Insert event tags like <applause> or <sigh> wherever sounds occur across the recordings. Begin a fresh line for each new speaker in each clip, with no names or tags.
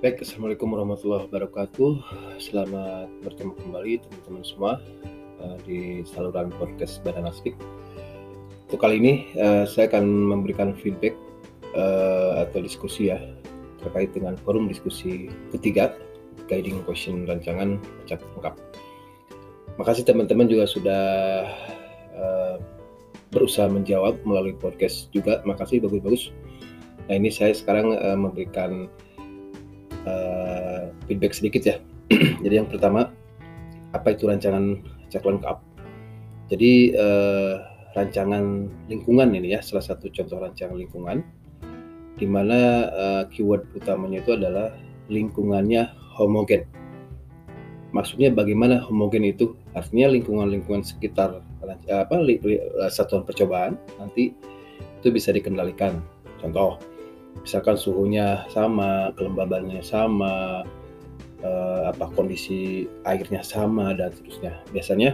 Baik, Assalamualaikum warahmatullahi wabarakatuh. Selamat bertemu kembali teman-teman semua uh, di saluran podcast Badan Aspik. Untuk kali ini uh, saya akan memberikan feedback uh, atau diskusi ya terkait dengan forum diskusi ketiga guiding question rancangan acak lengkap. Makasih teman-teman juga sudah uh, berusaha menjawab melalui podcast juga. Makasih bagus-bagus. Nah ini saya sekarang uh, memberikan uh, feedback sedikit ya. <clears throat> Jadi yang pertama, apa itu rancangan cek lengkap? Jadi uh, rancangan lingkungan ini ya, salah satu contoh rancangan lingkungan, di mana uh, keyword utamanya itu adalah lingkungannya homogen. Maksudnya bagaimana homogen itu? Artinya lingkungan-lingkungan sekitar apa satuan percobaan nanti itu bisa dikendalikan. Contoh, misalkan suhunya sama, kelembabannya sama, eh, apa kondisi airnya sama dan seterusnya. Biasanya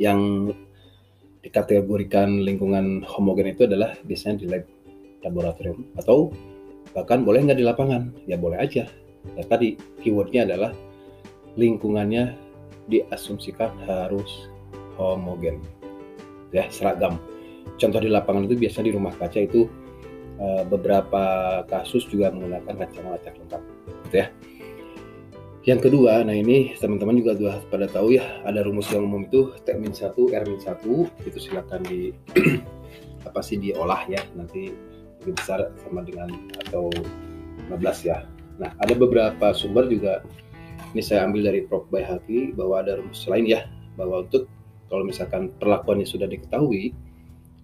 yang dikategorikan lingkungan homogen itu adalah biasanya di lab laboratorium. Atau bahkan boleh nggak di lapangan? Ya boleh aja. Ya tadi keywordnya adalah lingkungannya diasumsikan harus homogen. Ya seragam. Contoh di lapangan itu biasanya di rumah kaca itu Eh, beberapa kasus juga menggunakan acak lengkap gitu ya yang kedua, nah ini teman-teman juga sudah pada tahu ya, ada rumus yang umum itu T-1, R-1, itu silakan di <clears throat> apa sih diolah ya, nanti lebih besar sama dengan atau 15 ya. Nah, ada beberapa sumber juga ini saya ambil dari Prof. Bayhaki bahwa ada rumus lain ya, bahwa untuk kalau misalkan perlakuannya sudah diketahui,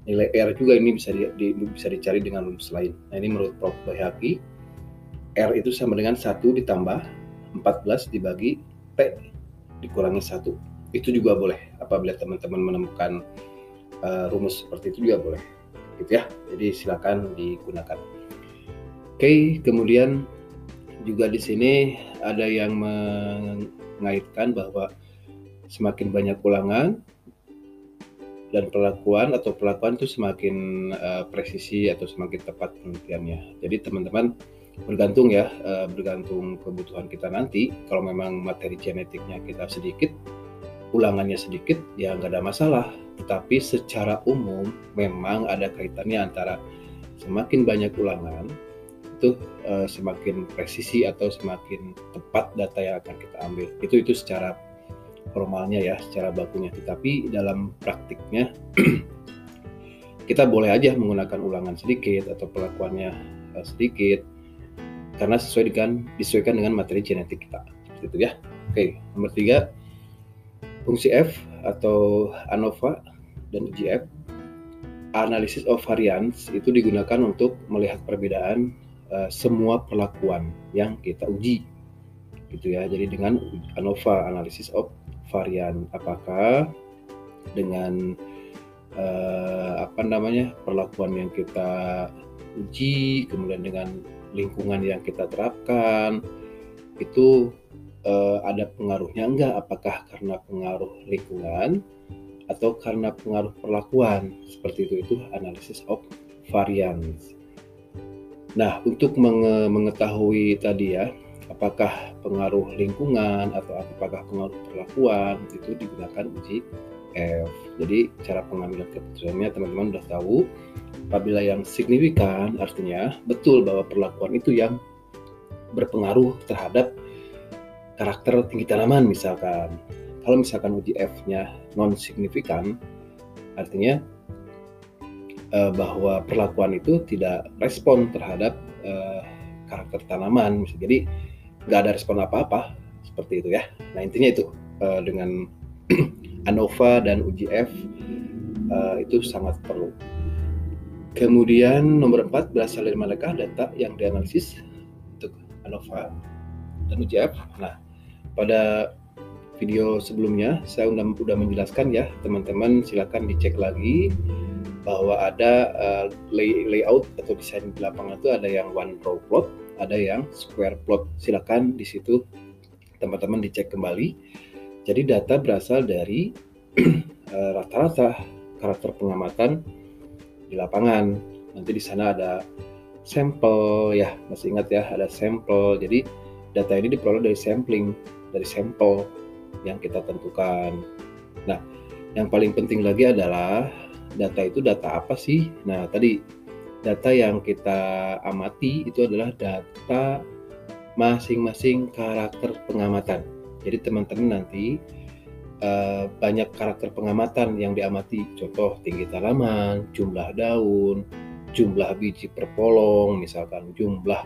nilai R juga ini bisa di, di, bisa dicari dengan rumus lain. Nah ini menurut Prof. Bayhaki, R itu sama dengan 1 ditambah 14 dibagi P dikurangi 1. Itu juga boleh apabila teman-teman menemukan uh, rumus seperti itu juga boleh. Gitu ya. Jadi silakan digunakan. Oke, kemudian juga di sini ada yang mengaitkan bahwa semakin banyak ulangan dan perlakuan atau perlakuan itu semakin uh, presisi atau semakin tepat penelitiannya. Jadi teman-teman bergantung ya, uh, bergantung kebutuhan kita nanti. Kalau memang materi genetiknya kita sedikit, ulangannya sedikit, ya nggak ada masalah. Tetapi secara umum memang ada kaitannya antara semakin banyak ulangan itu uh, semakin presisi atau semakin tepat data yang akan kita ambil. Itu itu secara formalnya ya secara bakunya. Tetapi dalam praktiknya <clears throat> kita boleh aja menggunakan ulangan sedikit atau pelakuannya uh, sedikit karena sesuai dengan disesuaikan dengan materi genetik kita. Seperti itu ya. Oke nomor tiga fungsi F atau ANOVA dan UGF analysis of variance itu digunakan untuk melihat perbedaan uh, semua perlakuan yang kita uji. Gitu ya. Jadi dengan ANOVA analysis of varian apakah dengan uh, apa namanya perlakuan yang kita uji kemudian dengan lingkungan yang kita terapkan itu uh, ada pengaruhnya enggak? Apakah karena pengaruh lingkungan atau karena pengaruh perlakuan? Seperti itu itu analisis of variance. Nah untuk menge mengetahui tadi ya apakah pengaruh lingkungan atau apakah pengaruh perlakuan itu digunakan uji F. Jadi cara pengambilan keputusannya teman-teman sudah tahu. Apabila yang signifikan artinya betul bahwa perlakuan itu yang berpengaruh terhadap karakter tinggi tanaman misalkan. Kalau misalkan uji F-nya non signifikan artinya eh, bahwa perlakuan itu tidak respon terhadap eh, karakter tanaman. Jadi nggak ada respon apa-apa seperti itu ya. Nah intinya itu uh, dengan <clears throat> ANOVA dan UGF eh, itu sangat perlu. Kemudian nomor 4 berasal dari manakah data yang dianalisis untuk ANOVA dan UGF. Nah pada video sebelumnya saya sudah sudah menjelaskan ya teman-teman silakan dicek lagi bahwa ada uh, lay, layout atau desain di lapangan itu ada yang one row plot ada yang square plot. Silakan di situ teman-teman dicek kembali. Jadi data berasal dari <clears throat> eh, rata-rata karakter pengamatan di lapangan. Nanti di sana ada sampel ya, masih ingat ya, ada sampel. Jadi data ini diperoleh dari sampling, dari sampel yang kita tentukan. Nah, yang paling penting lagi adalah data itu data apa sih? Nah, tadi data yang kita amati itu adalah data masing-masing karakter pengamatan. Jadi teman-teman nanti uh, banyak karakter pengamatan yang diamati. Contoh tinggi tanaman, jumlah daun, jumlah biji per polong, misalkan jumlah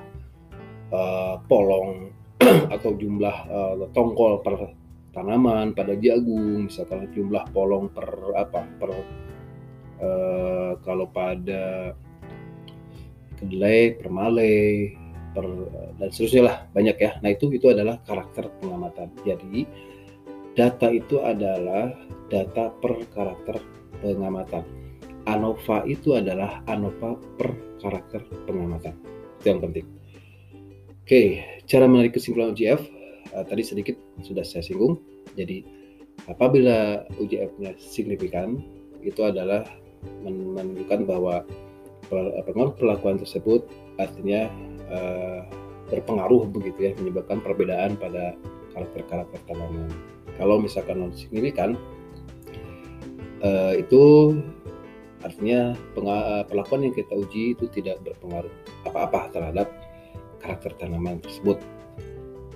uh, polong <clears throat> atau jumlah uh, tongkol per tanaman pada jagung, misalkan jumlah polong per apa per uh, kalau pada kedelai, per malai, per dan seterusnya lah banyak ya. Nah itu itu adalah karakter pengamatan. Jadi data itu adalah data per karakter pengamatan. ANOVA itu adalah ANOVA per karakter pengamatan. Itu yang penting. Oke, cara menarik kesimpulan UGF uh, tadi sedikit sudah saya singgung. Jadi apabila UJF-nya signifikan itu adalah menunjukkan bahwa perlakuan tersebut artinya uh, berpengaruh begitu ya menyebabkan perbedaan pada karakter-karakter tanaman. Kalau misalkan non signifikan uh, itu artinya perlakuan yang kita uji itu tidak berpengaruh apa-apa terhadap karakter tanaman tersebut.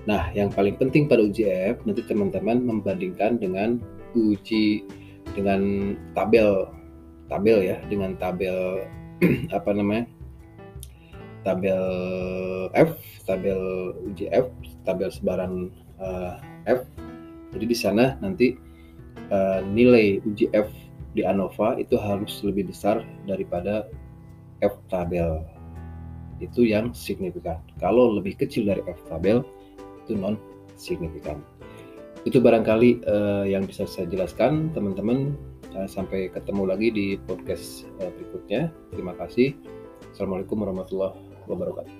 Nah, yang paling penting pada uji EF nanti teman-teman membandingkan dengan uji dengan tabel tabel ya, dengan tabel <clears throat> apa namanya? tabel F, tabel uji F, tabel sebaran uh, F. Jadi di sana nanti uh, nilai uji F di ANOVA itu harus lebih besar daripada F tabel. Itu yang signifikan. Kalau lebih kecil dari F tabel, itu non signifikan. Itu barangkali uh, yang bisa saya jelaskan, teman-teman. Uh, sampai ketemu lagi di podcast uh, berikutnya. Terima kasih. Assalamualaikum warahmatullahi wabarakatuh.